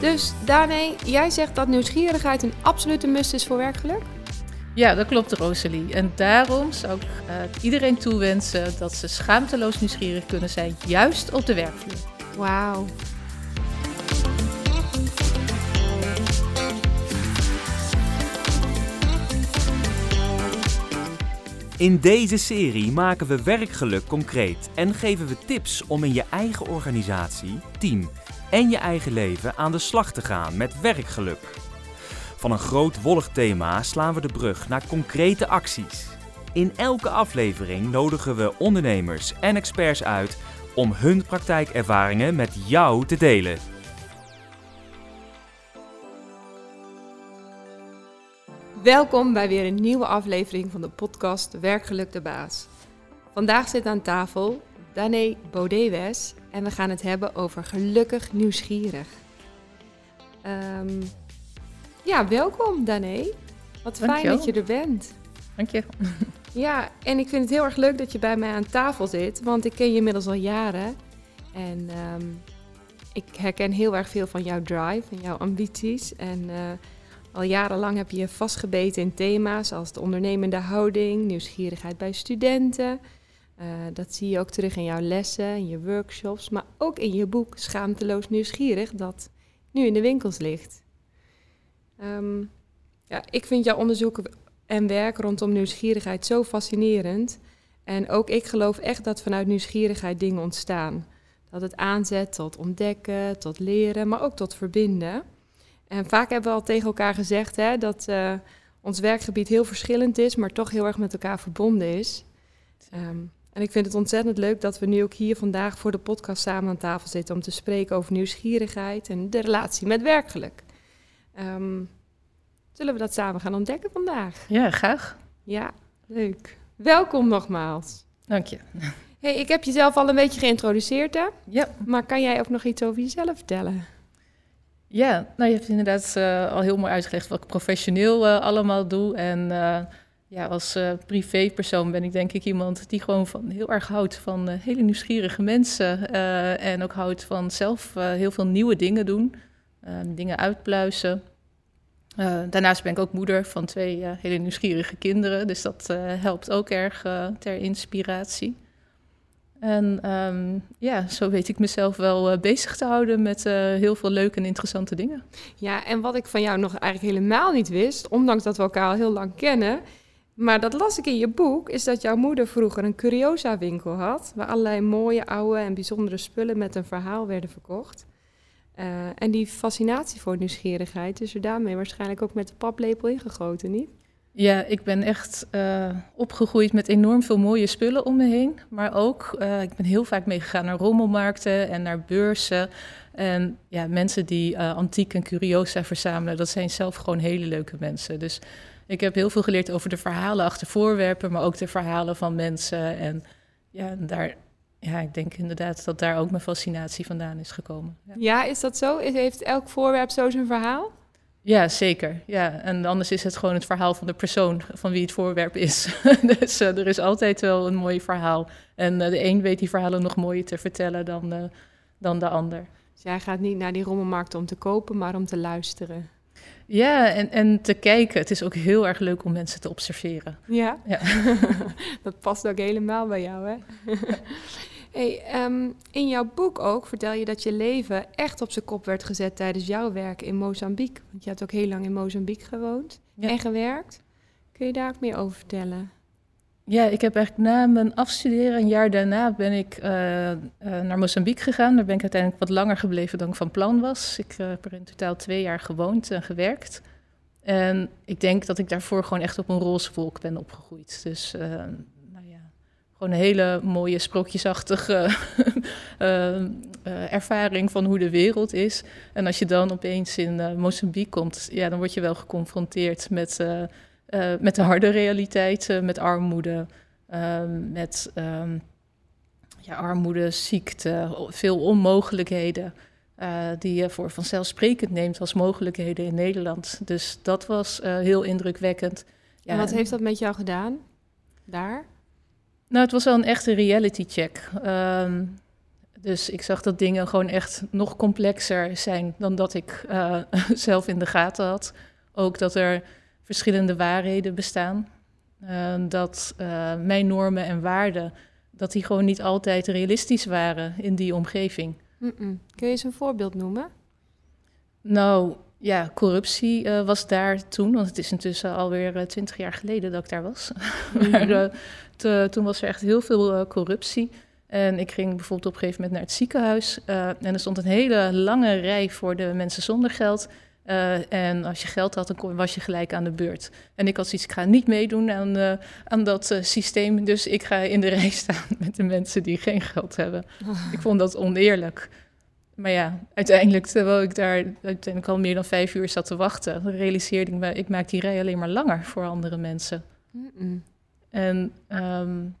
Dus Dane, jij zegt dat nieuwsgierigheid een absolute must is voor werkgeluk? Ja, dat klopt, Rosalie. En daarom zou ik uh, iedereen toewensen dat ze schaamteloos nieuwsgierig kunnen zijn, juist op de werkvloer. Wauw. In deze serie maken we werkgeluk concreet en geven we tips om in je eigen organisatie, team en je eigen leven aan de slag te gaan met werkgeluk. Van een groot wollig thema slaan we de brug naar concrete acties. In elke aflevering nodigen we ondernemers en experts uit om hun praktijkervaringen met jou te delen. Welkom bij weer een nieuwe aflevering van de podcast Werkgeluk de Baas. Vandaag zit aan tafel Dane Bodewes en we gaan het hebben over gelukkig nieuwsgierig. Um, ja, welkom Dane. Wat fijn dat je er bent. Dank je. Ja, en ik vind het heel erg leuk dat je bij mij aan tafel zit, want ik ken je inmiddels al jaren. En um, ik herken heel erg veel van jouw drive en jouw ambities. En uh, al jarenlang heb je je vastgebeten in thema's als de ondernemende houding, nieuwsgierigheid bij studenten. Uh, dat zie je ook terug in jouw lessen, in je workshops, maar ook in je boek Schaamteloos Nieuwsgierig, dat nu in de winkels ligt. Um, ja, ik vind jouw onderzoek en werk rondom nieuwsgierigheid zo fascinerend. En ook ik geloof echt dat vanuit nieuwsgierigheid dingen ontstaan. Dat het aanzet tot ontdekken, tot leren, maar ook tot verbinden. En vaak hebben we al tegen elkaar gezegd hè, dat uh, ons werkgebied heel verschillend is, maar toch heel erg met elkaar verbonden is. Um, en ik vind het ontzettend leuk dat we nu ook hier vandaag voor de podcast samen aan tafel zitten om te spreken over nieuwsgierigheid en de relatie met werkgeluk. Um, zullen we dat samen gaan ontdekken vandaag? Ja, graag. Ja, leuk. Welkom nogmaals. Dank je. Hey, ik heb jezelf al een beetje geïntroduceerd, hè? Ja. Maar kan jij ook nog iets over jezelf vertellen? Ja, nou je hebt inderdaad uh, al heel mooi uitgelegd wat ik professioneel uh, allemaal doe. En uh, ja, als privépersoon ben ik denk ik iemand die gewoon van, heel erg houdt van hele nieuwsgierige mensen. en ook houdt van zelf heel veel nieuwe dingen doen. dingen uitpluizen. Daarnaast ben ik ook moeder van twee hele nieuwsgierige kinderen, dus dat helpt ook erg ter inspiratie. En um, ja, zo weet ik mezelf wel bezig te houden met heel veel leuke en interessante dingen. Ja, en wat ik van jou nog eigenlijk helemaal niet wist, ondanks dat we elkaar al heel lang kennen, maar dat las ik in je boek, is dat jouw moeder vroeger een curiosa-winkel had, waar allerlei mooie, oude en bijzondere spullen met een verhaal werden verkocht. Uh, en die fascinatie voor nieuwsgierigheid is er daarmee waarschijnlijk ook met de paplepel ingegoten, niet? Ja, ik ben echt uh, opgegroeid met enorm veel mooie spullen om me heen. Maar ook, uh, ik ben heel vaak meegegaan naar rommelmarkten en naar beurzen. En ja, mensen die antiek en curiosa verzamelen, dat zijn zelf gewoon hele leuke mensen. Dus ik heb heel veel geleerd over de verhalen achter voorwerpen, maar ook de verhalen van mensen. En ja, daar ja, ik denk inderdaad dat daar ook mijn fascinatie vandaan is gekomen. Ja, ja is dat zo? Heeft elk voorwerp zo zijn verhaal? Ja, zeker. Ja, en anders is het gewoon het verhaal van de persoon van wie het voorwerp is. dus uh, er is altijd wel een mooi verhaal. En uh, de een weet die verhalen nog mooier te vertellen dan, uh, dan de ander. Dus jij gaat niet naar die rommelmarkt om te kopen, maar om te luisteren. Ja, en, en te kijken. Het is ook heel erg leuk om mensen te observeren. Ja, ja. dat past ook helemaal bij jou, hè? Hey, um, in jouw boek ook vertel je dat je leven echt op zijn kop werd gezet tijdens jouw werk in Mozambique. Want je hebt ook heel lang in Mozambique gewoond ja. en gewerkt. Kun je daar ook meer over vertellen? Ja, ik heb eigenlijk na mijn afstuderen, een jaar daarna, ben ik uh, uh, naar Mozambique gegaan. Daar ben ik uiteindelijk wat langer gebleven dan ik van plan was. Ik uh, heb er in totaal twee jaar gewoond en gewerkt. En ik denk dat ik daarvoor gewoon echt op een roze wolk ben opgegroeid. Dus gewoon een hele mooie sprookjesachtige ervaring van hoe de wereld is. En als je dan opeens in Mozambique komt, ja, dan word je wel geconfronteerd met, met de harde realiteit, met armoede, ehm, met um, ja, armoede, ziekte, veel onmogelijkheden. die je voor vanzelfsprekend neemt als mogelijkheden in Nederland. Dus dat was heel indrukwekkend. Ja, en wat heeft dat met jou gedaan daar? Nou, het was wel een echte reality check. Um, Dus ik zag dat dingen gewoon echt nog complexer zijn dan dat ik uh, zelf in de gaten had. Ook dat er verschillende waarheden bestaan. Uh, dat uh, mijn normen en waarden, dat die gewoon niet altijd realistisch waren in die omgeving. Mm -mm. Kun je eens een voorbeeld noemen? Nou, ja, corruptie uh, was daar toen, want het is intussen alweer twintig jaar geleden dat ik daar was. Mm -hmm. maar te, toen was er echt heel veel corruptie. En ik ging bijvoorbeeld op een gegeven moment naar het ziekenhuis. En er stond een hele lange rij voor de mensen zonder geld. Uh, en als je geld had, dan was je gelijk aan de beurt. En ik had zoiets, ik ga niet meedoen aan, uh, aan dat systeem. Dus ik ga in de rij staan met de mensen die geen geld hebben. Oh. Ik vond dat oneerlijk. Maar ja, uiteindelijk, terwijl ik daar uiteindelijk al meer dan vijf uur zat te wachten, realiseerde ik me, ik maak die rij alleen maar langer voor andere mensen. Mm -mm. En um,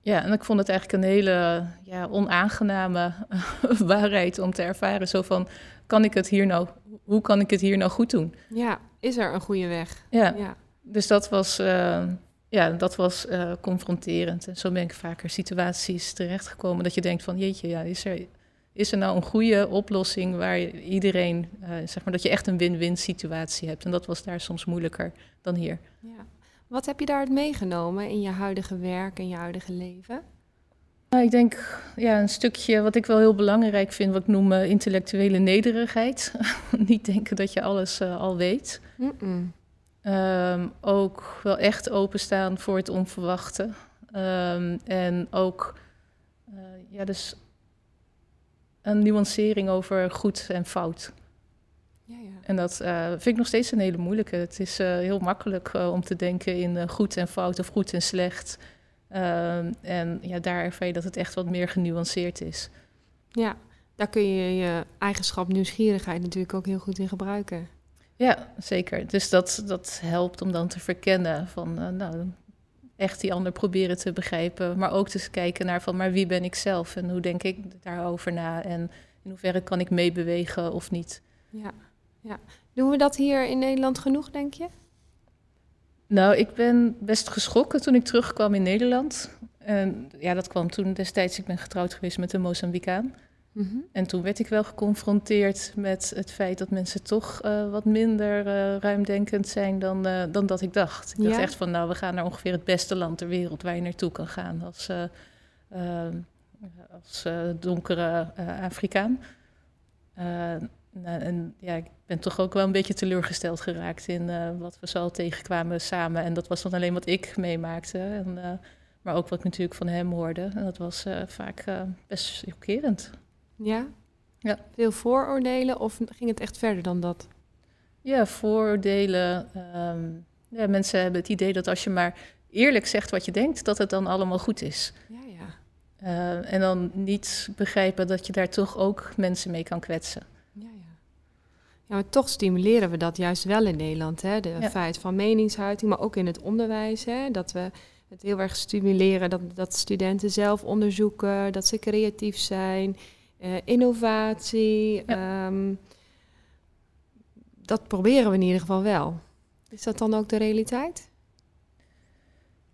ja, en ik vond het eigenlijk een hele ja, onaangename waarheid om te ervaren. Zo van, kan ik het hier nou, hoe kan ik het hier nou goed doen? Ja, is er een goede weg? Ja, ja. dus dat was, uh, ja, dat was uh, confronterend. En zo ben ik vaker situaties terechtgekomen dat je denkt van, jeetje, ja, is er, is er nou een goede oplossing waar iedereen, uh, zeg maar, dat je echt een win-win situatie hebt? En dat was daar soms moeilijker dan hier. Ja. Wat heb je daaruit meegenomen in je huidige werk en je huidige leven? Nou, ik denk ja, een stukje wat ik wel heel belangrijk vind, wat ik noem uh, intellectuele nederigheid. Niet denken dat je alles uh, al weet. Mm -mm. Um, ook wel echt openstaan voor het onverwachte. Um, en ook uh, ja, dus een nuancering over goed en fout. Ja, ja. En dat vind ik nog steeds een hele moeilijke. Het is heel makkelijk om te denken in goed en fout of goed en slecht. Ehm, en ja, daar ervaar je dat het echt wat meer genuanceerd is. Ja, daar kun je je eigenschap nieuwsgierigheid natuurlijk ook heel goed in gebruiken. Ja, zeker. Dus dat, dat helpt om dan te verkennen van, nou, echt die ander proberen te begrijpen. Maar ook te kijken naar van, maar wie ben ik zelf en hoe denk ik daarover na? En in hoeverre kan ik meebewegen of niet? Ja. Ja. Doen we dat hier in Nederland genoeg, denk je? Nou, ik ben best geschrokken toen ik terugkwam in Nederland. En ja, dat kwam toen destijds, ik ben getrouwd geweest met een Mozambicaan. Mm -hmm. En toen werd ik wel geconfronteerd met het feit dat mensen toch uh, wat minder uh, ruimdenkend zijn dan, uh, dan dat ik dacht. Ik ja. dacht echt van, nou, we gaan naar ongeveer het beste land ter wereld waar je naartoe kan gaan als, als donkere Afrikaan. Nou, en ja, ik ben toch ook wel een beetje teleurgesteld geraakt in uh, wat we zo tegenkwamen samen. En dat was dan alleen wat ik meemaakte. En, uh, maar ook wat ik natuurlijk van hem hoorde. En dat was uh, vaak best chockerend. Ja? ja? Veel vooroordelen of ging het echt verder dan dat? Ja, vooroordelen. Um, ja, mensen hebben het idee dat als je maar eerlijk zegt wat je denkt, dat het dan allemaal goed is. Ja, ja. en dan niet begrijpen dat je daar toch ook mensen mee kan kwetsen. Ja, maar toch stimuleren we dat juist wel in Nederland. Hè? De ja. feit van meningsuiting, maar ook in het onderwijs. Hè? Dat we het heel erg stimuleren dat, dat studenten zelf onderzoeken, dat ze creatief zijn, uh, innovatie. Ja. Um, dat proberen we in ieder geval wel. Is dat dan ook de realiteit?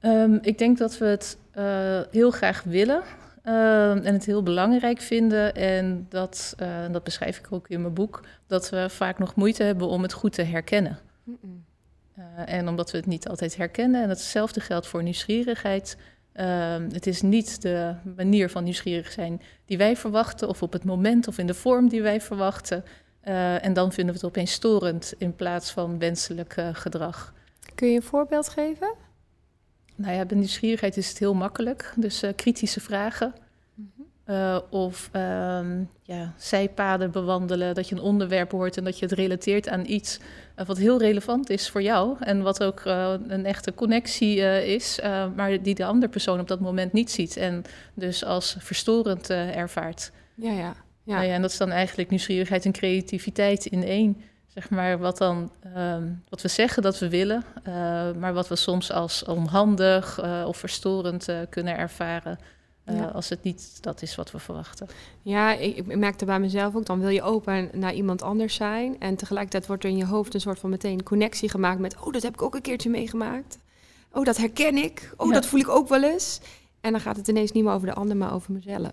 Um, ik denk dat we het uh, heel graag willen. Uh, en het heel belangrijk vinden. En dat, uh, dat beschrijf ik ook in mijn boek, dat we vaak nog moeite hebben om het goed te herkennen. Mm -mm. Uh, en omdat we het niet altijd herkennen, en hetzelfde geldt voor nieuwsgierigheid. Ehm, het is niet de manier van nieuwsgierig zijn die wij verwachten, of op het moment of in de vorm die wij verwachten. Eh, en dan vinden we het opeens storend in plaats van wenselijk gedrag. Kun je een voorbeeld geven? Nou ja, bij nieuwsgierigheid is het heel makkelijk. Dus uh, kritische vragen. Mm -hmm. uh, of um, ja, zijpaden bewandelen. Dat je een onderwerp hoort en dat je het relateert aan iets uh, wat heel relevant is voor jou. En wat ook een echte connectie is, maar die de andere persoon op dat moment niet ziet. En dus als verstorend ervaart. Ja, ja. Ja. Nou ja. En dat is dan eigenlijk nieuwsgierigheid en creativiteit in één zeg maar, wat, dan, um, wat we zeggen dat we willen, uh, maar wat we soms als onhandig uh, of verstorend uh, kunnen ervaren. Ja. Als het niet dat is wat we verwachten. Ja, ik, ik merkte bij mezelf ook, dan wil je open naar iemand anders zijn. En tegelijkertijd wordt er in je hoofd een soort van meteen connectie gemaakt met... oh, dat heb ik ook een keertje meegemaakt. Oh, dat herken ik. Oh, ja. dat voel ik ook wel eens. En dan gaat het ineens niet meer over de ander, maar over mezelf.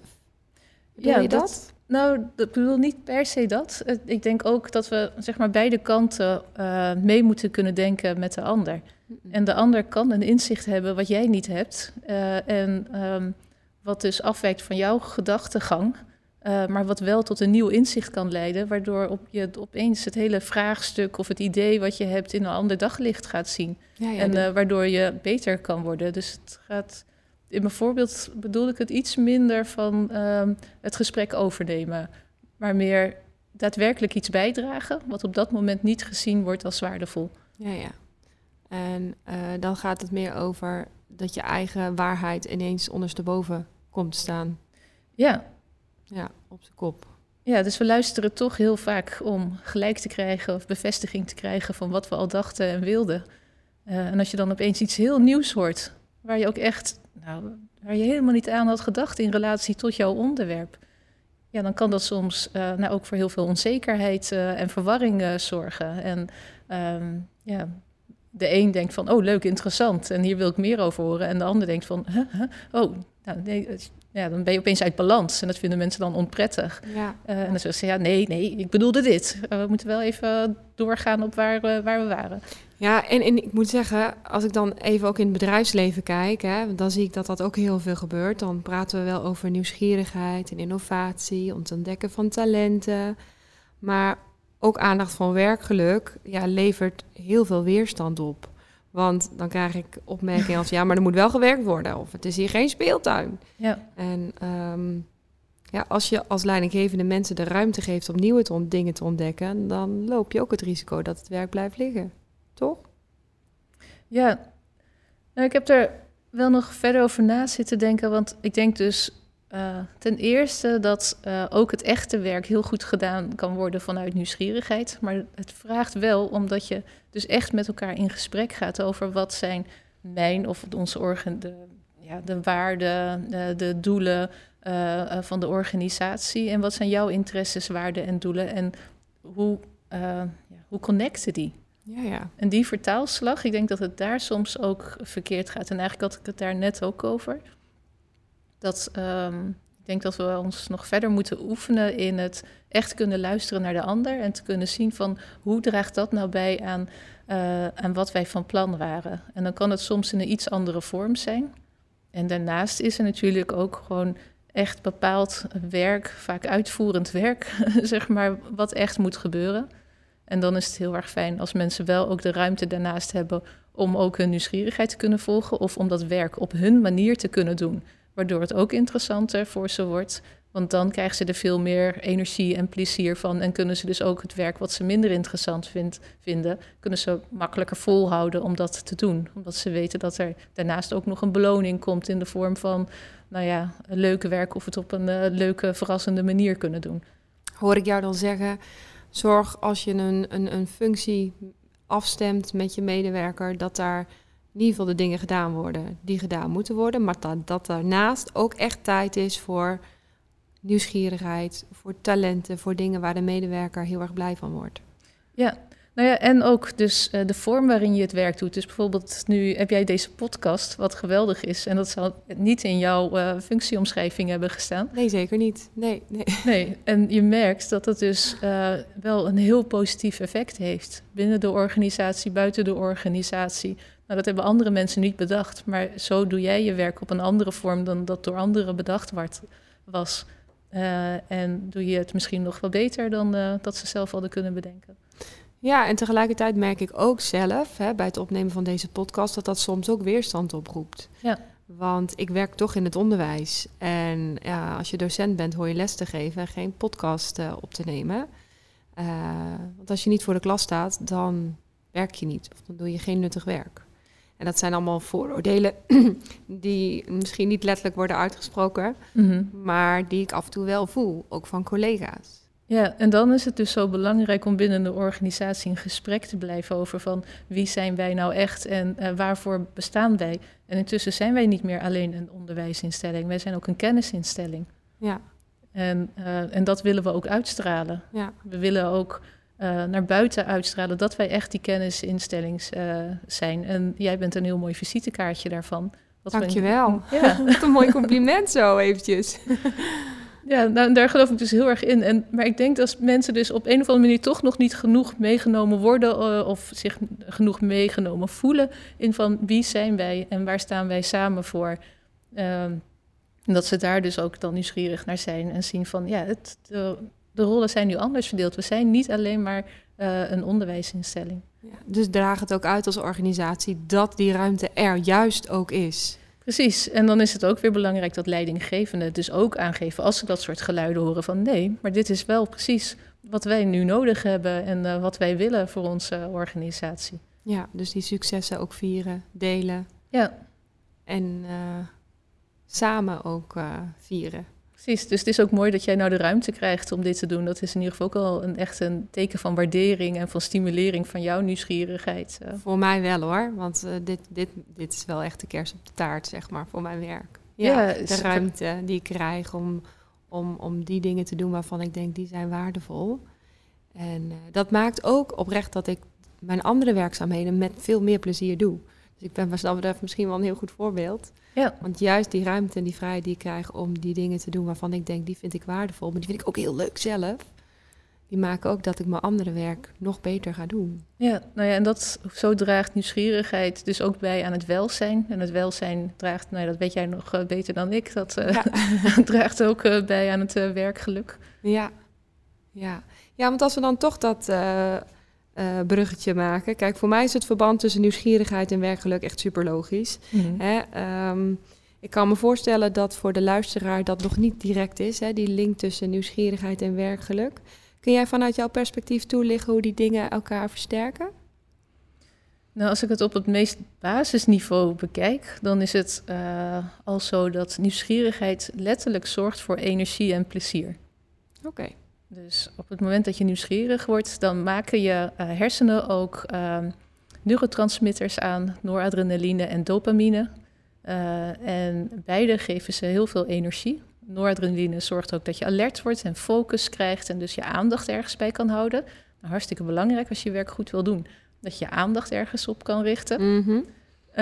Ja, je dat- dat? Nou, ik bedoel niet per se dat. Ik denk ook dat we zeg maar beide kanten eh, mee moeten kunnen denken met de ander. En de ander kan een inzicht hebben wat jij niet hebt. eh, en ehm, wat dus afwijkt van jouw gedachtegang. eh, maar wat wel tot een nieuw inzicht kan leiden. Waardoor op je opeens het hele vraagstuk of het idee wat je hebt in een ander daglicht gaat zien. Ja, ja, en waardoor je beter kan worden. Dus het gaat. In mijn voorbeeld bedoel ik het iets minder van ehm, het gesprek overnemen. Maar meer daadwerkelijk iets bijdragen. Wat op dat moment niet gezien wordt als waardevol. ja, ja. En eh, dan gaat het meer over dat je eigen waarheid ineens ondersteboven komt te staan. Ja, Ja, op zijn kop. Ja, dus we luisteren toch heel vaak om gelijk te krijgen of bevestiging te krijgen van wat we al dachten en wilden. Eh, en als je dan opeens iets heel nieuws hoort, waar je ook echt, nou, waar je helemaal niet aan had gedacht in relatie tot jouw onderwerp, ja, dan kan dat soms eh, nou, ook voor heel veel onzekerheid eh, en verwarring eh, zorgen. En ehm, ja, de een denkt van, oh leuk, interessant, en hier wil ik meer over horen. En de ander denkt van, huh, huh? oh, nou, nee, ja, dan ben je opeens uit balans. En dat vinden mensen dan onprettig. Ja, en dan zeggen ze, ja, nee, nee, ik bedoelde dit. We moeten wel even doorgaan op waar, waar we waren. Ja en, en ik moet zeggen, als ik dan even ook in het bedrijfsleven kijk, hè, dan zie ik dat dat ook heel veel gebeurt. Dan praten we wel over nieuwsgierigheid en innovatie, ontdekken van talenten. Maar ook aandacht van werkgeluk ja, levert heel veel weerstand op. Want dan krijg ik opmerkingen als, ja, maar er moet wel gewerkt worden. Of het is hier geen speeltuin. Ja, En ehm, ja, als je als leidinggevende mensen de ruimte geeft om nieuwe te dingen te ontdekken, dan loop je ook het risico dat het werk blijft liggen. Ja. Nou, ik heb er wel nog verder over na zitten denken. Want ik denk dus eh, ten eerste dat eh, ook het echte werk heel goed gedaan kan worden vanuit nieuwsgierigheid. Maar het vraagt wel omdat je dus echt met elkaar in gesprek gaat over wat zijn mijn of onze organ, de, ja, de waarden, de, de doelen eh, eh, van de organisatie. En wat zijn jouw interesses, waarden en doelen? En hoe, eh, ja, hoe connecten die? Ja, ja. En die vertaalslag, ik denk dat het daar soms ook verkeerd gaat. En eigenlijk had ik het daar net ook over. Dat ehm, ik denk dat we ons nog verder moeten oefenen in het echt kunnen luisteren naar de ander. En te kunnen zien van hoe draagt dat nou bij aan, eh, aan wat wij van plan waren. En dan kan het soms in een iets andere vorm zijn. En daarnaast is er natuurlijk ook gewoon echt bepaald werk, vaak uitvoerend werk, zeg maar, wat echt moet gebeuren. En dan is het heel erg fijn als mensen wel ook de ruimte daarnaast hebben om ook hun nieuwsgierigheid te kunnen volgen of om dat werk op hun manier te kunnen doen, waardoor het ook interessanter voor ze wordt. Want dan krijgen ze er veel meer energie en plezier van en kunnen ze dus ook het werk wat ze minder interessant vindt, vinden, kunnen ze makkelijker volhouden om dat te doen. Omdat ze weten dat er daarnaast ook nog een beloning komt in de vorm van, nou ja, leuke werk of het op een eh, leuke, verrassende manier kunnen doen. Hoor ik jou dan zeggen, zorg als je een, een, een functie afstemt met je medewerker, dat daar in ieder geval de dingen gedaan worden die gedaan moeten worden. Maar dat, dat daarnaast ook echt tijd is voor nieuwsgierigheid, voor talenten, voor dingen waar de medewerker heel erg blij van wordt. Ja, nou ja, en ook dus eh, de vorm waarin je het werk doet. Dus bijvoorbeeld nu heb jij deze podcast, wat geweldig is. En dat zou niet in jouw eh, functieomschrijving hebben gestaan. Nee, zeker niet. Nee, nee. Nee, en je merkt dat het dus eh, wel een heel positief effect heeft. Binnen de organisatie, buiten de organisatie. Nou, dat hebben andere mensen niet bedacht. Maar zo doe jij je werk op een andere vorm dan dat door anderen bedacht werd, was. En doe je het misschien nog wel beter dan dat ze zelf hadden kunnen bedenken. Ja, en tegelijkertijd merk ik ook zelf hè, bij het opnemen van deze podcast dat dat soms ook weerstand oproept. Ja. Want ik werk toch in het onderwijs. En ja, als je docent bent, hoor je les te geven en geen podcast eh, op te nemen. Eh, want als je niet voor de klas staat, dan werk je niet. Of dan doe je geen nuttig werk. En dat zijn allemaal vooroordelen die misschien niet letterlijk worden uitgesproken, Mhm. maar die ik af en toe wel voel, ook van collega's. Ja, en dan is het dus zo belangrijk om binnen de organisatie in gesprek te blijven over van wie zijn wij nou echt en eh, waarvoor bestaan wij. En intussen zijn wij niet meer alleen een onderwijsinstelling, wij zijn ook een kennisinstelling. Ja, En, eh, en dat willen we ook uitstralen. ja. We willen ook eh, naar buiten uitstralen dat wij echt die kennisinstelling zijn. En jij bent een heel mooi visitekaartje daarvan. Wat Dankjewel. Ja. Wat een mooi compliment zo eventjes. Ja, nou, daar geloof ik dus heel erg in. En, maar ik denk dat mensen dus op een of andere manier toch nog niet genoeg meegenomen worden uh, of zich genoeg meegenomen voelen in van wie zijn wij en waar staan wij samen voor. Uh, en dat ze daar dus ook dan nieuwsgierig naar zijn en zien van ja, het, de, rollen zijn nu anders verdeeld. We zijn niet alleen maar uh, een onderwijsinstelling. Ja, dus draag het ook uit als organisatie dat die ruimte er juist ook is. Precies, en dan is het ook weer belangrijk dat leidinggevenden dus ook aangeven als ze dat soort geluiden horen van nee, maar dit is wel precies wat wij nu nodig hebben en uh, wat wij willen voor onze organisatie. Ja, dus die successen ook vieren, delen. Ja. En uh, samen ook uh, vieren. Precies, dus het is ook mooi dat jij nou de ruimte krijgt om dit te doen. Dat is in ieder geval ook al een, echt een teken van waardering en van stimulering van jouw nieuwsgierigheid. Voor mij wel hoor, want uh, dit, dit, dit is wel echt de kerst op de taart, zeg maar, voor mijn werk. Ja, ja de ruimte die ik krijg om, om, om die dingen te doen waarvan ik denk die zijn waardevol. En uh, dat maakt ook oprecht dat ik mijn andere werkzaamheden met veel meer plezier doe. Dus ik ben wat dat betreft misschien wel een heel goed voorbeeld. Ja. Want juist die ruimte en die vrijheid die ik krijg om die dingen te doen waarvan ik denk, die vind ik waardevol, maar die vind ik ook heel leuk zelf. Die maken ook dat ik mijn andere werk nog beter ga doen. Ja, nou ja, en dat zo draagt nieuwsgierigheid dus ook bij aan het welzijn. En het welzijn draagt, nou ja, dat weet jij nog uh, beter dan ik, dat uh, ja. draagt ook uh, bij aan het werkgeluk. Ja. ja, ja, want als we dan toch dat uh, bruggetje maken. Kijk, voor mij is het verband tussen nieuwsgierigheid en werkgeluk echt super logisch. Mm Hè? Um, ik kan me voorstellen dat voor de luisteraar dat nog niet direct is, hè, die link tussen nieuwsgierigheid en werkgeluk. Kun jij vanuit jouw perspectief toelichten hoe die dingen elkaar versterken? Nou, als ik het op het meest basisniveau bekijk, dan is het uh, al zo dat nieuwsgierigheid letterlijk zorgt voor energie en plezier. Oké. Okay. Dus op het moment dat je nieuwsgierig wordt, dan maken je uh, hersenen ook uh, neurotransmitters aan, noradrenaline en dopamine. Uh, en beide geven ze heel veel energie. Noradrenaline zorgt ook dat je alert wordt en focus krijgt en dus je aandacht ergens bij kan houden. Nou, hartstikke belangrijk als je werk goed wil doen, dat je aandacht ergens op kan richten. Mm -hmm.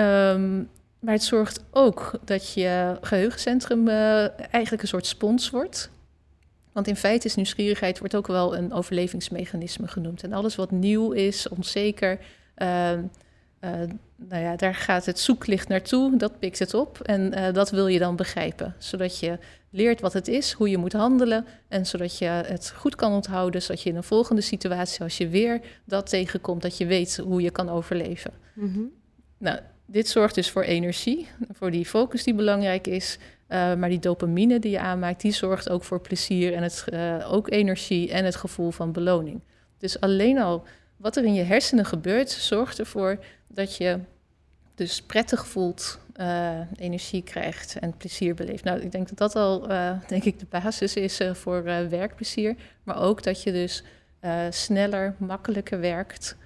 um, maar het zorgt ook dat je geheugencentrum uh, eigenlijk een soort spons wordt. Want in feite is nieuwsgierigheid wordt ook wel een overlevingsmechanisme genoemd. En alles wat nieuw is, onzeker, uh, uh, nou ja, daar gaat het zoeklicht naartoe, dat pikt het op en uh, dat wil je dan begrijpen. Zodat je leert wat het is, hoe je moet handelen en zodat je het goed kan onthouden, zodat je in een volgende situatie, als je weer dat tegenkomt, dat je weet hoe je kan overleven. Mm -hmm. Nou, dit zorgt dus voor energie, voor die focus die belangrijk is. Uh, maar die dopamine die je aanmaakt, die zorgt ook voor plezier en het, uh, ook energie en het gevoel van beloning. Dus alleen al wat er in je hersenen gebeurt, zorgt ervoor dat je dus prettig voelt, uh, energie krijgt en plezier beleeft. Nou, ik denk dat dat al, denk ik, de basis is voor werkplezier. Maar ook dat je dus sneller, makkelijker werkt.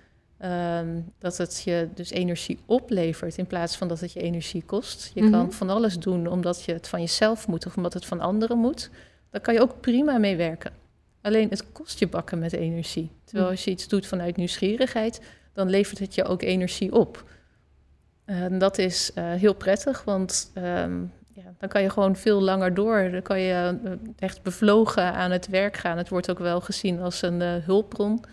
Um, dat het je dus energie oplevert in plaats van dat het je energie kost. Je mm -hmm. kan van alles doen omdat je het van jezelf moet of omdat het van anderen moet. Daar kan je ook prima mee werken. Alleen het kost je bakken met energie. Terwijl als je iets doet vanuit nieuwsgierigheid, dan levert het je ook energie op. En dat is uh, heel prettig, want um, ja, dan kan je gewoon veel langer door. Dan kan je uh, echt bevlogen aan het werk gaan. Het wordt ook wel gezien als een uh, hulpbron.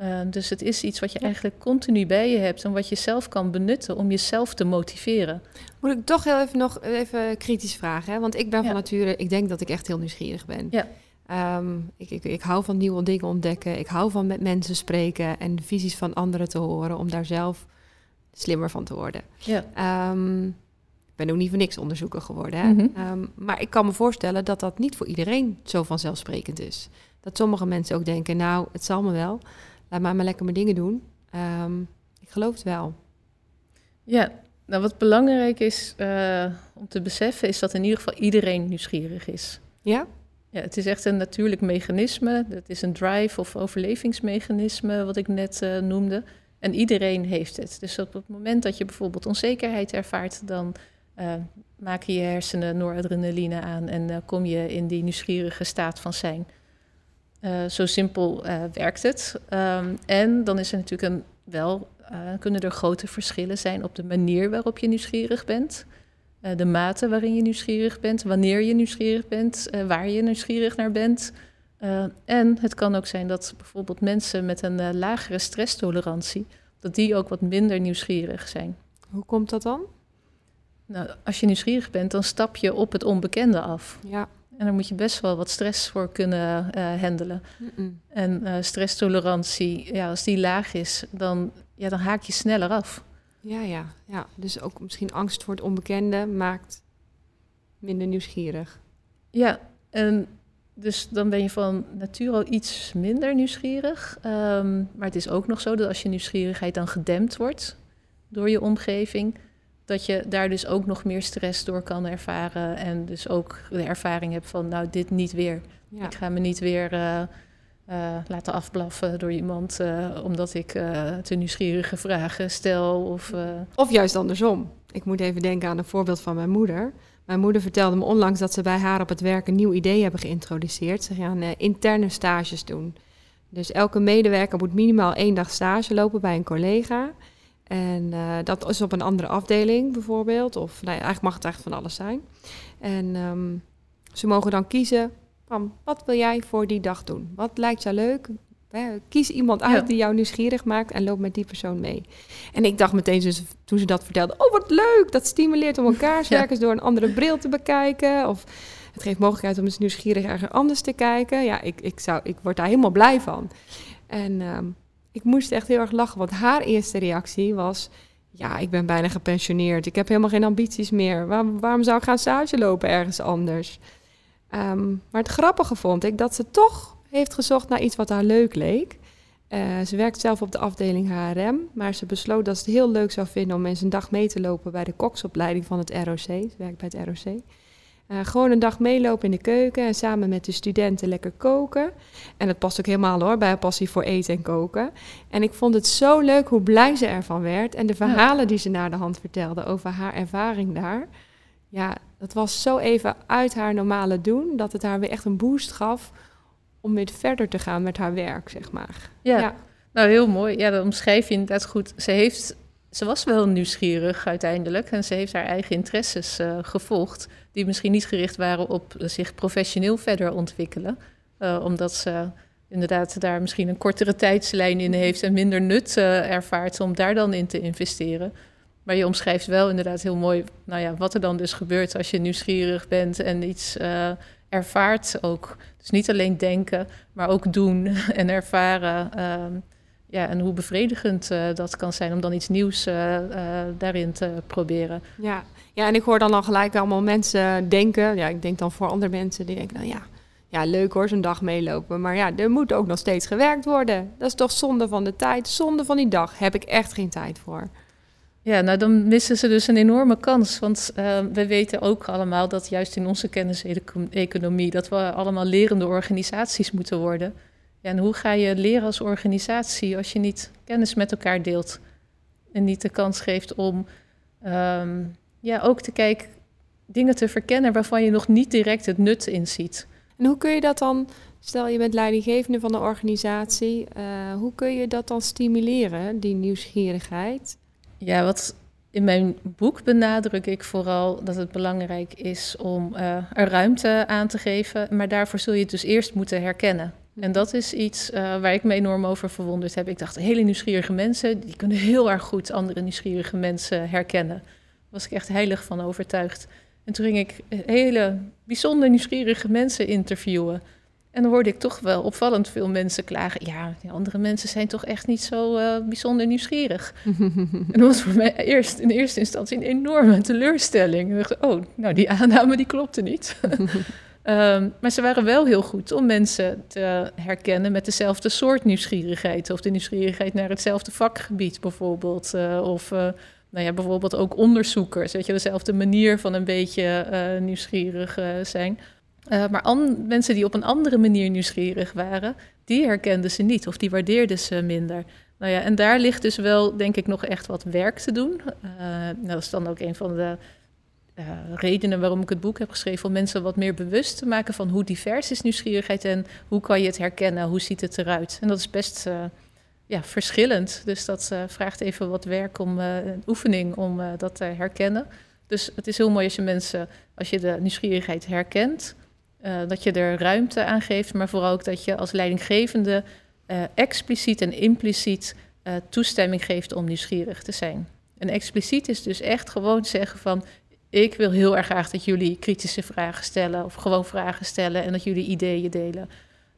Uh, dus het is iets wat je eigenlijk continu bij je hebt en wat je zelf kan benutten om jezelf te motiveren. Moet ik toch heel even nog even kritisch vragen, hè? want ik ben ja. van nature, ik denk dat ik echt heel nieuwsgierig ben. Ja. Um, ik, ik, ik hou van nieuwe dingen ontdekken, ik hou van met mensen spreken en de visies van anderen te horen om daar zelf slimmer van te worden. Ja. Um, ik ben ook niet voor niks onderzoeker geworden. Hè? Mhm. Mm -hmm. um, maar ik kan me voorstellen dat dat niet voor iedereen zo vanzelfsprekend is. Dat sommige mensen ook denken, nou, het zal me wel. Laat maar maar lekker mijn dingen doen. Um, ik geloof het wel. Ja, nou wat belangrijk is uh, om te beseffen... is dat in ieder geval iedereen nieuwsgierig is. Ja? Ja, het is echt een natuurlijk mechanisme. Het is een drive- of overlevingsmechanisme, wat ik net uh, noemde. En iedereen heeft het. Dus op het moment dat je bijvoorbeeld onzekerheid ervaart... dan uh, maken je hersenen noradrenaline aan... en kom je in die nieuwsgierige staat van zijn... Uh, zo simpel uh, werkt het. Um, en dan is er natuurlijk een, wel, uh, kunnen er grote verschillen zijn op de manier waarop je nieuwsgierig bent. eh, de mate waarin je nieuwsgierig bent, wanneer je nieuwsgierig bent, eh, waar je nieuwsgierig naar bent. En het kan ook zijn dat bijvoorbeeld mensen met een lagere stresstolerantie, dat die ook wat minder nieuwsgierig zijn. Hoe komt dat dan? Nou, als je nieuwsgierig bent, dan stap je op het onbekende af. Ja. En daar moet je best wel wat stress voor kunnen uh, handelen. Mm -mm. En stresstolerantie, ja, als die laag is, dan, ja, dan haak je sneller af. Ja, ja, ja. Dus ook misschien angst voor het onbekende maakt minder nieuwsgierig. Ja, en dus dan ben je van nature al iets minder nieuwsgierig. Um, maar het is ook nog zo dat als je nieuwsgierigheid dan gedempt wordt door je omgeving, dat je daar dus ook nog meer stress door kan ervaren. En dus ook de ervaring hebt van, nou, dit niet weer. Ja. Ik ga me niet weer uh, uh, laten afblaffen door iemand uh, omdat ik te nieuwsgierige vragen stel. Of, of juist andersom. Ik moet even denken aan een voorbeeld van mijn moeder. Mijn moeder vertelde me onlangs dat ze bij haar op het werk een nieuw idee hebben geïntroduceerd. Ze gaan interne stages doen. Dus elke medewerker moet minimaal één dag stage lopen bij een collega. En uh, dat is op een andere afdeling bijvoorbeeld. Of nou ja, eigenlijk mag het echt van alles zijn. En um, ze mogen dan kiezen van wat wil jij voor die dag doen? Wat lijkt jou leuk? Kies iemand uit ja. die jou nieuwsgierig maakt en loop met die persoon mee. En ik dacht meteen dus, toen ze dat vertelde: Oh, wat leuk! Dat stimuleert om elkaars ja. door een andere bril te bekijken. Of het geeft mogelijkheid om eens nieuwsgierig ergens anders te kijken. Ja, ik, ik, zou, ik word daar helemaal blij van. En um, ik moest echt heel erg lachen, want haar eerste reactie was: Ja, ik ben bijna gepensioneerd. Ik heb helemaal geen ambities meer. Waarom, zou ik gaan stage lopen ergens anders? Um, maar het grappige vond ik dat ze toch heeft gezocht naar iets wat haar leuk leek. Uh, ze werkt zelf op de afdeling HRM, maar ze besloot dat ze het heel leuk zou vinden om eens een dag mee te lopen bij de koksopleiding van het ROC. Ze werkt bij het ROC. Uh, gewoon een dag meelopen in de keuken en samen met de studenten lekker koken. En dat past ook helemaal hoor, bij haar passie voor eten en koken. En ik vond het zo leuk hoe blij ze ervan werd. En de verhalen ja. die ze naar de hand vertelde over haar ervaring daar. Ja, dat was zo even uit haar normale doen, dat het haar weer echt een boost gaf om weer verder te gaan met haar werk, zeg maar. Ja, ja. nou heel mooi. Ja, dat omschrijf je inderdaad goed. Ze, heeft, ze was wel nieuwsgierig uiteindelijk en ze heeft haar eigen interesses uh, gevolgd, die misschien niet gericht waren op zich professioneel verder ontwikkelen, uh, omdat ze inderdaad daar misschien een kortere tijdslijn in heeft en minder nut uh, ervaart om daar dan in te investeren. Maar je omschrijft wel inderdaad heel mooi nou ja, wat er dan dus gebeurt als je nieuwsgierig bent en iets ervaart ook. Dus niet alleen denken, maar ook doen en ervaren. Um, ja, en hoe bevredigend uh, dat kan zijn om dan iets nieuws uh, uh, daarin te proberen. Ja. ja, en ik hoor dan al gelijk allemaal mensen denken. Ja, ik denk dan voor andere mensen die denken, nou ja, ja, leuk hoor, zo'n dag meelopen. Maar ja, er moet ook nog steeds gewerkt worden. Dat is toch zonde van de tijd, zonde van die dag. Heb ik echt geen tijd voor. Ja, nou dan missen ze dus een enorme kans. Want uh, we weten ook allemaal dat juist in onze kenniseconomie... dat we allemaal lerende organisaties moeten worden. Ja, en hoe ga je leren als organisatie als je niet kennis met elkaar deelt... en niet de kans geeft om um, ja, ook te kijken, dingen te verkennen... waarvan je nog niet direct het nut in ziet. En hoe kun je dat dan... Stel je bent leidinggevende van de organisatie, uh, hoe kun je dat dan stimuleren, die nieuwsgierigheid? Ja, wat in mijn boek benadruk ik vooral dat het belangrijk is om uh, er ruimte aan te geven. Maar daarvoor zul je het dus eerst moeten herkennen. En dat is iets uh, waar ik me enorm over verwonderd heb. Ik dacht, hele nieuwsgierige mensen, die kunnen heel erg goed andere nieuwsgierige mensen herkennen. Daar was ik echt heilig van overtuigd. En toen ging ik hele bijzonder nieuwsgierige mensen interviewen. En dan hoorde ik toch wel opvallend veel mensen klagen. Ja, die andere mensen zijn toch echt niet zo uh, bijzonder nieuwsgierig. en dat was voor mij eerst in eerste instantie een enorme teleurstelling. Ik dacht, oh, nou die aanname die klopte niet. um, maar ze waren wel heel goed om mensen te herkennen met dezelfde soort nieuwsgierigheid. Of de nieuwsgierigheid naar hetzelfde vakgebied bijvoorbeeld. Uh, of uh, nou ja, bijvoorbeeld ook onderzoekers. Weet je, dezelfde manier van een beetje nieuwsgierig zijn. Maar mensen die op een andere manier nieuwsgierig waren, die herkenden ze niet of die waardeerden ze minder. Nou ja, en daar ligt dus wel, denk ik, nog echt wat werk te doen. Dat is dan ook een van de uh, redenen waarom ik het boek heb geschreven, om mensen wat meer bewust te maken van hoe divers is nieuwsgierigheid en hoe kan je het herkennen, hoe ziet het eruit. En dat is best ja, verschillend, dus dat vraagt even wat werk om, oefening om dat te herkennen. Dus het is heel mooi als je mensen, als je de nieuwsgierigheid herkent, dat je er ruimte aan geeft, maar vooral ook dat je als leidinggevende expliciet en impliciet toestemming geeft om nieuwsgierig te zijn. En expliciet is dus echt gewoon zeggen van ik wil heel erg graag dat jullie kritische vragen stellen of gewoon vragen stellen en dat jullie ideeën delen.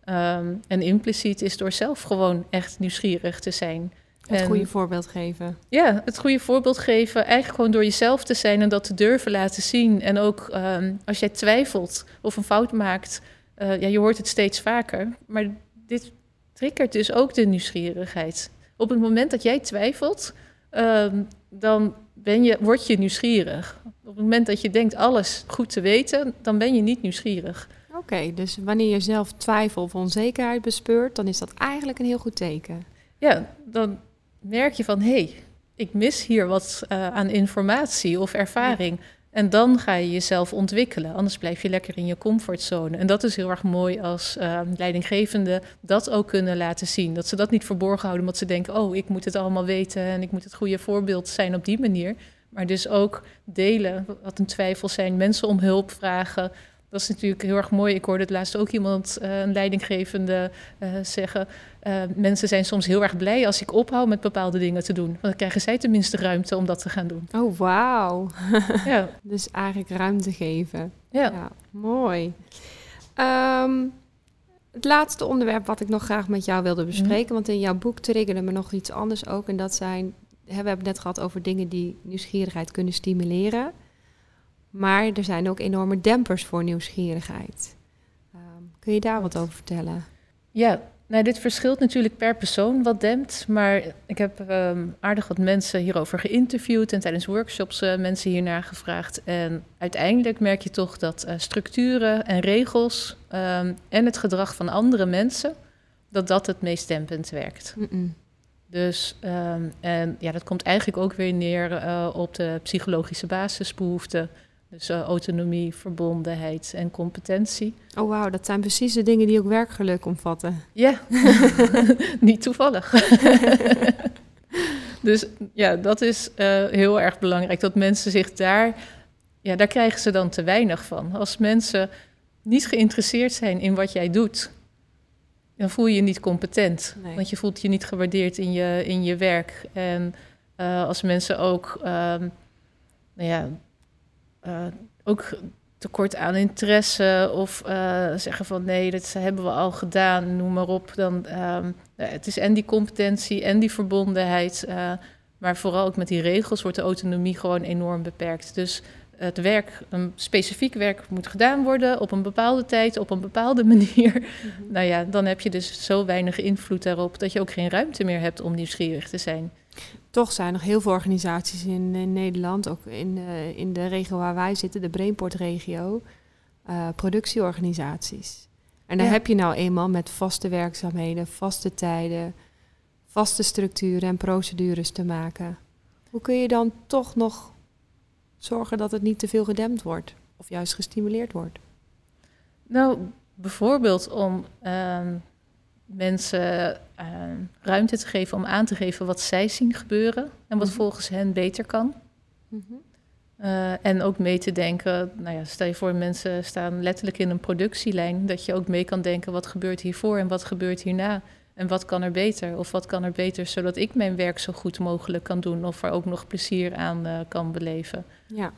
Um, en impliciet is door zelf gewoon echt nieuwsgierig te zijn. Het goede voorbeeld geven. Ja, het goede voorbeeld geven. Eigenlijk gewoon door jezelf te zijn en dat te durven laten zien. En ook um, als jij twijfelt of een fout maakt, uh, ja, je hoort het steeds vaker. Maar dit triggert dus ook de nieuwsgierigheid. Op het moment dat jij twijfelt, um, dan ben je, word je nieuwsgierig. Op het moment dat je denkt alles goed te weten, dan ben je niet nieuwsgierig. Oké, dus wanneer je zelf twijfel of onzekerheid bespeurt, dan is dat eigenlijk een heel goed teken. Ja, dan merk je van hé, hey, ik mis hier wat uh, aan informatie of ervaring. En dan ga je jezelf ontwikkelen. Anders blijf je lekker in je comfortzone. En dat is heel erg mooi als uh, leidinggevende dat ook kunnen laten zien. Dat ze dat niet verborgen houden, omdat ze denken: oh, ik moet het allemaal weten en ik moet het goede voorbeeld zijn op die manier. Maar dus ook delen wat een twijfel zijn, mensen om hulp vragen. Dat is natuurlijk heel erg mooi. Ik hoorde het laatst ook iemand, uh, een leidinggevende, uh, zeggen. Uh, mensen zijn soms heel erg blij als ik ophoud met bepaalde dingen te doen. Want dan krijgen zij tenminste ruimte om dat te gaan doen. Oh, wauw. ja. Dus eigenlijk ruimte geven. Ja. ja mooi. Um, het laatste onderwerp wat ik nog graag met jou wilde bespreken. Mm. Want in jouw boek triggerde me nog iets anders ook. En dat zijn, we hebben het net gehad over dingen die nieuwsgierigheid kunnen stimuleren. Maar er zijn ook enorme dempers voor nieuwsgierigheid. Um, kun je daar wat over vertellen? Ja, nou, dit verschilt natuurlijk per persoon wat dempt. Maar ik heb um, aardig wat mensen hierover geïnterviewd en tijdens workshops uh, mensen hiernaar gevraagd. En uiteindelijk merk je toch dat uh, structuren en regels um, en het gedrag van andere mensen, dat dat het meest dempend werkt. Mm -mm. Dus um, en ja, dat komt eigenlijk ook weer neer uh, op de psychologische basisbehoeften. Dus uh, autonomie, verbondenheid en competentie. Oh wauw, dat zijn precies de dingen die ook werkgeluk omvatten. Ja, niet toevallig. dus ja, dat is uh, heel erg belangrijk. Dat mensen zich daar, ja, daar krijgen ze dan te weinig van. Als mensen niet geïnteresseerd zijn in wat jij doet, dan voel je je niet competent. Nee. Want je voelt je niet gewaardeerd in je, in je werk. En uh, als mensen ook, um, nou ja, uh, ook tekort aan interesse of uh, zeggen van nee, dat hebben we al gedaan, noem maar op. Dan, um, het is en die competentie en die verbondenheid, maar vooral ook met die regels wordt de autonomie gewoon enorm beperkt. Dus het werk, een specifiek werk moet gedaan worden op een bepaalde tijd, op een bepaalde manier. Mm -hmm. Nou ja, dan heb je dus zo weinig invloed daarop dat je ook geen ruimte meer hebt om nieuwsgierig te zijn toch zijn er nog heel veel organisaties in, in Nederland, ook in, uh, in de regio waar wij zitten, de Brainport-regio, uh, productieorganisaties. En daar ja. heb je nou eenmaal met vaste werkzaamheden, vaste tijden, vaste structuren en procedures te maken. Hoe kun je dan toch nog zorgen dat het niet te veel gedempt wordt of juist gestimuleerd wordt? Nou, bijvoorbeeld om uh, mensen uh, ruimte te geven om aan te geven wat zij zien gebeuren en wat mm -hmm. volgens hen beter kan. Mm -hmm. uh, en ook mee te denken, nou ja, stel je voor, mensen staan letterlijk in een productielijn, dat je ook mee kan denken wat gebeurt hiervoor en wat gebeurt hierna. En wat kan er beter? Of wat kan er beter zodat ik mijn werk zo goed mogelijk kan doen of er ook nog plezier aan uh, kan beleven? Ja,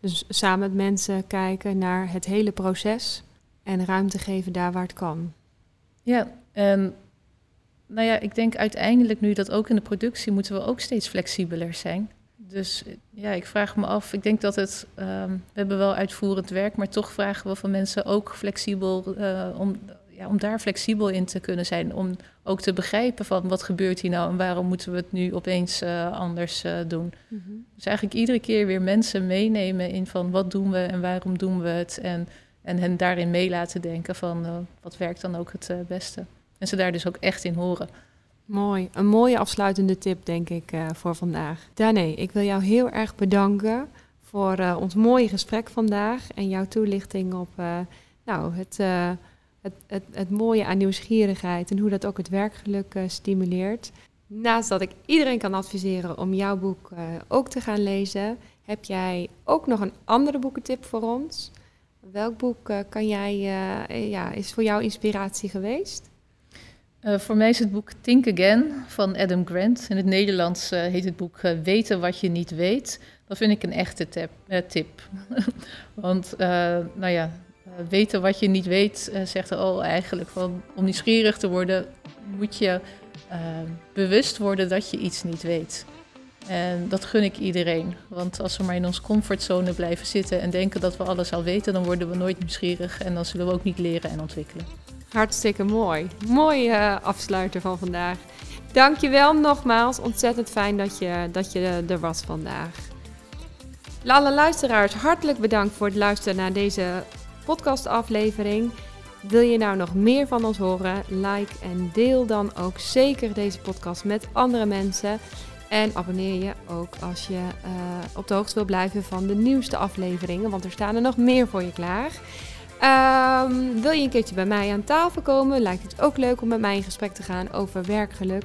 dus samen met mensen kijken naar het hele proces en ruimte geven daar waar het kan. Ja, en nou ja, ik denk uiteindelijk nu dat ook in de productie moeten we ook steeds flexibeler zijn. Dus ja, ik vraag me af, ik denk dat het, um, we hebben wel uitvoerend werk, maar toch vragen we van mensen ook flexibel, uh, om, ja, om daar flexibel in te kunnen zijn. Om ook te begrijpen van wat gebeurt hier nou en waarom moeten we het nu opeens uh, anders uh, doen. Mm -hmm. Dus eigenlijk iedere keer weer mensen meenemen in van wat doen we en waarom doen we het. En, en hen daarin mee laten denken van wat werkt dan ook het beste. En ze daar dus ook echt in horen. Mooi. Een mooie afsluitende tip, denk ik, voor vandaag. Dane, ik wil jou heel erg bedanken voor ons mooie gesprek vandaag en jouw toelichting op nou, het, het, het, het, mooie aan nieuwsgierigheid en hoe dat ook het werkgeluk stimuleert. Naast dat ik iedereen kan adviseren om jouw boek ook te gaan lezen, heb jij ook nog een andere boekentip voor ons? Welk boek uh, kan jij, ja, is voor jou inspiratie geweest? Voor mij is het boek Think Again van Adam Grant. In het Nederlands heet het boek Weten wat je niet weet. Dat vind ik een echte tip. Want, nou ja, weten wat je niet weet zegt er al eigenlijk van... om nieuwsgierig te worden moet je bewust worden dat je iets niet weet. En dat gun ik iedereen. Want als we maar in onze comfortzone blijven zitten en denken dat we alles al weten, dan worden we nooit nieuwsgierig en dan zullen we ook niet leren en ontwikkelen. Hartstikke mooi. Mooi afsluiter van vandaag. Dankjewel nogmaals. Ontzettend fijn dat je, dat je er was vandaag. Alle luisteraars, hartelijk bedankt voor het luisteren naar deze podcastaflevering. Wil je nou nog meer van ons horen? Like en deel dan ook zeker deze podcast met andere mensen. En abonneer je ook als je uh, op de hoogte wil blijven van de nieuwste afleveringen, want er staan er nog meer voor je klaar. Um, wil je een keertje bij mij aan tafel komen? Lijkt het ook leuk om met mij in gesprek te gaan over werkgeluk.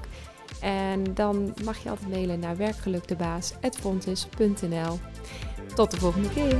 En dan mag je altijd mailen naar werkgelukdebaas.fontis.nl. Tot de volgende keer.